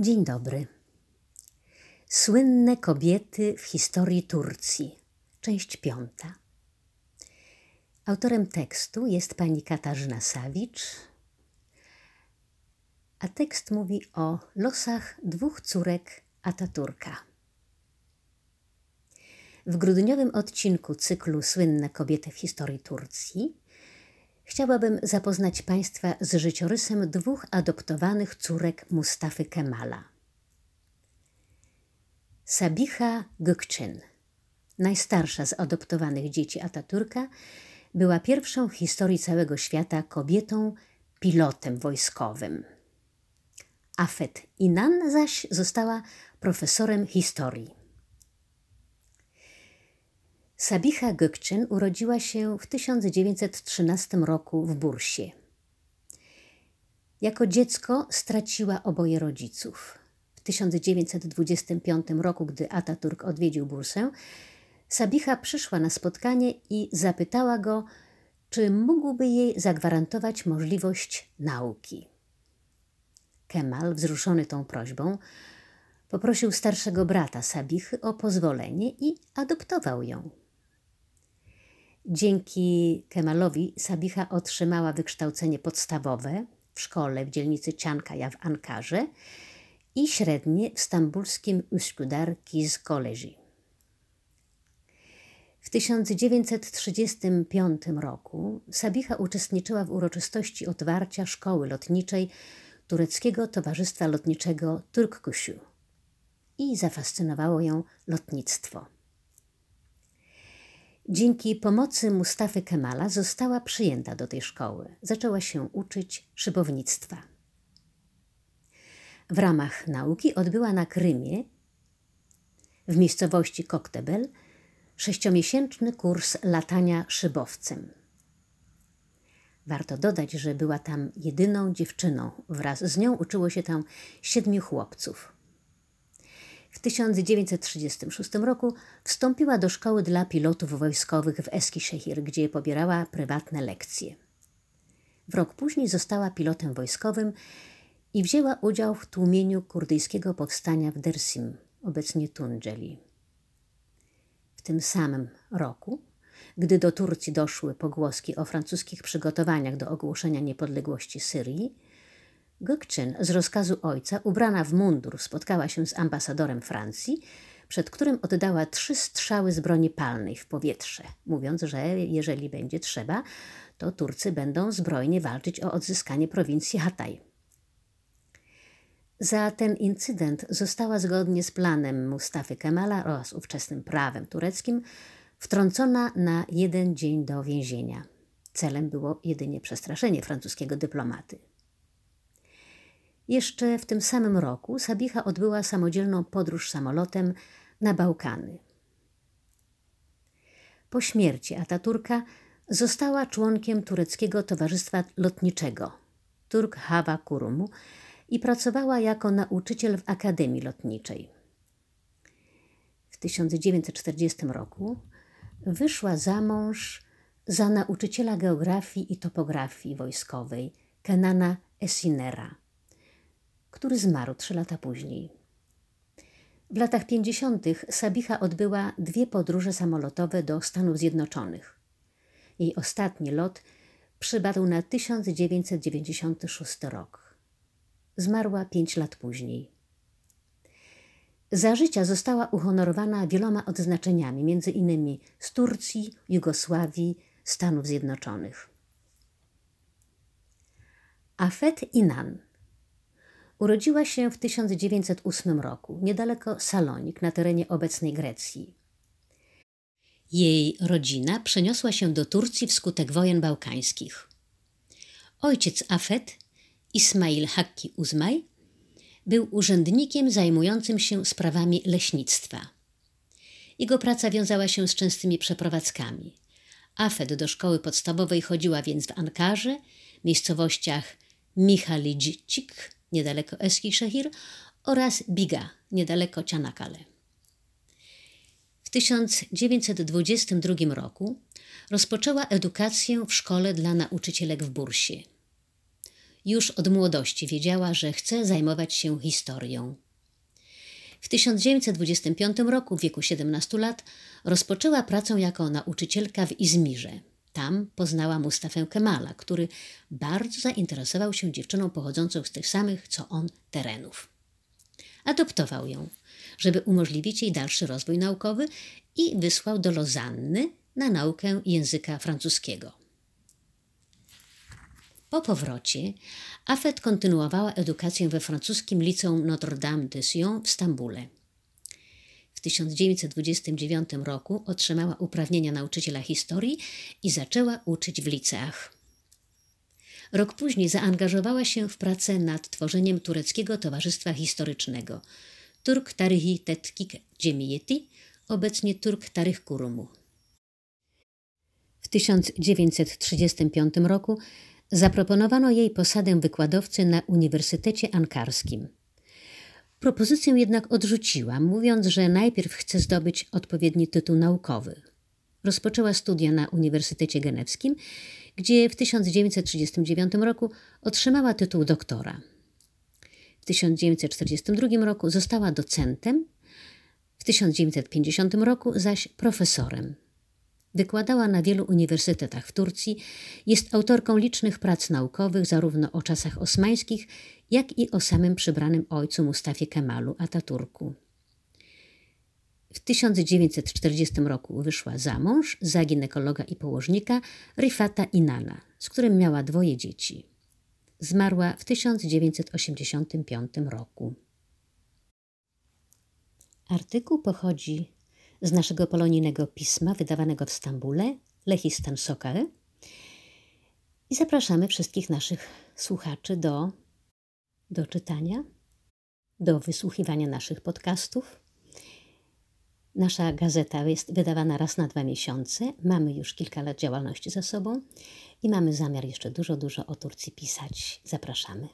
Dzień dobry. Słynne kobiety w historii Turcji. Część piąta. Autorem tekstu jest pani Katarzyna Sawicz, a tekst mówi o losach dwóch córek Ataturka. W grudniowym odcinku cyklu Słynne kobiety w historii Turcji chciałabym zapoznać Państwa z życiorysem dwóch adoptowanych córek Mustafy Kemala. Sabiha Gökçen, najstarsza z adoptowanych dzieci Ataturka, była pierwszą w historii całego świata kobietą pilotem wojskowym. Afet Inan zaś została profesorem historii. Sabiha Gökçen urodziła się w 1913 roku w Bursie. Jako dziecko straciła oboje rodziców. W 1925 roku, gdy Ataturk odwiedził Bursę, Sabiha przyszła na spotkanie i zapytała go, czy mógłby jej zagwarantować możliwość nauki. Kemal, wzruszony tą prośbą, poprosił starszego brata Sabichy o pozwolenie i adoptował ją. Dzięki Kemalowi Sabicha otrzymała wykształcenie podstawowe w szkole w dzielnicy Ciankaja w Ankarze i średnie w stambulskim Üsküdar Kiz College. W 1935 roku Sabicha uczestniczyła w uroczystości otwarcia szkoły lotniczej tureckiego Towarzystwa Lotniczego Turkkusiu i zafascynowało ją lotnictwo. Dzięki pomocy Mustafy Kemala została przyjęta do tej szkoły. Zaczęła się uczyć szybownictwa. W ramach nauki odbyła na Krymie, w miejscowości Koktebel, sześciomiesięczny kurs latania szybowcem. Warto dodać, że była tam jedyną dziewczyną. Wraz z nią uczyło się tam siedmiu chłopców. W 1936 roku wstąpiła do szkoły dla pilotów wojskowych w Eskişehir, gdzie pobierała prywatne lekcje. W rok później została pilotem wojskowym i wzięła udział w tłumieniu kurdyjskiego powstania w Dersim, obecnie Tunceli. W tym samym roku, gdy do Turcji doszły pogłoski o francuskich przygotowaniach do ogłoszenia niepodległości Syrii, Gökçen z rozkazu ojca, ubrana w mundur, spotkała się z ambasadorem Francji, przed którym oddała trzy strzały z broni palnej w powietrze, mówiąc, że jeżeli będzie trzeba, to Turcy będą zbrojnie walczyć o odzyskanie prowincji Hatay. Za ten incydent została zgodnie z planem Mustafy Kemala oraz ówczesnym prawem tureckim wtrącona na jeden dzień do więzienia. Celem było jedynie przestraszenie francuskiego dyplomaty. Jeszcze w tym samym roku Sabicha odbyła samodzielną podróż samolotem na Bałkany. Po śmierci Ataturka została członkiem tureckiego Towarzystwa Lotniczego Turk Hava Kurumu i pracowała jako nauczyciel w Akademii Lotniczej. W 1940 roku wyszła za mąż za nauczyciela geografii i topografii wojskowej Kenana Esinera który zmarł trzy lata później. W latach 50. Sabicha odbyła dwie podróże samolotowe do Stanów Zjednoczonych. Jej ostatni lot przypadł na 1996 rok. Zmarła pięć lat później. Za życia została uhonorowana wieloma odznaczeniami, między innymi z Turcji, Jugosławii, Stanów Zjednoczonych. Afet Inan – Urodziła się w 1908 roku, niedaleko Salonik, na terenie obecnej Grecji. Jej rodzina przeniosła się do Turcji wskutek wojen bałkańskich. Ojciec Afet, Ismail Hakki Uzmaj, był urzędnikiem zajmującym się sprawami leśnictwa. Jego praca wiązała się z częstymi przeprowadzkami. Afet do szkoły podstawowej chodziła więc w Ankarze, miejscowościach Michalidzicik niedaleko Eskişehir oraz Biga, niedaleko Cianakale. W 1922 roku rozpoczęła edukację w szkole dla nauczycielek w Bursie. Już od młodości wiedziała, że chce zajmować się historią. W 1925 roku, w wieku 17 lat, rozpoczęła pracę jako nauczycielka w Izmirze. Tam poznała Mustafę Kemala, który bardzo zainteresował się dziewczyną pochodzącą z tych samych co on terenów. Adoptował ją, żeby umożliwić jej dalszy rozwój naukowy i wysłał do Lozanny na naukę języka francuskiego. Po powrocie Afet kontynuowała edukację we francuskim liceum Notre-Dame de Sion w Stambule. W 1929 roku otrzymała uprawnienia nauczyciela historii i zaczęła uczyć w liceach. Rok później zaangażowała się w pracę nad tworzeniem tureckiego towarzystwa historycznego Turk Tarihi Tetkik Cemiyeti, obecnie Turk Tarih Kurumu. W 1935 roku zaproponowano jej posadę wykładowcy na Uniwersytecie Ankarskim. Propozycję jednak odrzuciła, mówiąc, że najpierw chce zdobyć odpowiedni tytuł naukowy. Rozpoczęła studia na Uniwersytecie Genewskim, gdzie w 1939 roku otrzymała tytuł doktora. W 1942 roku została docentem, w 1950 roku zaś profesorem. Wykładała na wielu uniwersytetach w Turcji, jest autorką licznych prac naukowych zarówno o czasach osmańskich, jak i o samym przybranym ojcu Mustafie Kemalu Ataturku. W 1940 roku wyszła za mąż za ginekologa i położnika Rifata Inana, z którym miała dwoje dzieci. Zmarła w 1985 roku. Artykuł pochodzi z naszego polonijnego pisma wydawanego w Stambule, Lehistan Sokar. I zapraszamy wszystkich naszych słuchaczy do, do czytania, do wysłuchiwania naszych podcastów. Nasza gazeta jest wydawana raz na dwa miesiące. Mamy już kilka lat działalności za sobą i mamy zamiar jeszcze dużo, dużo o Turcji pisać. Zapraszamy.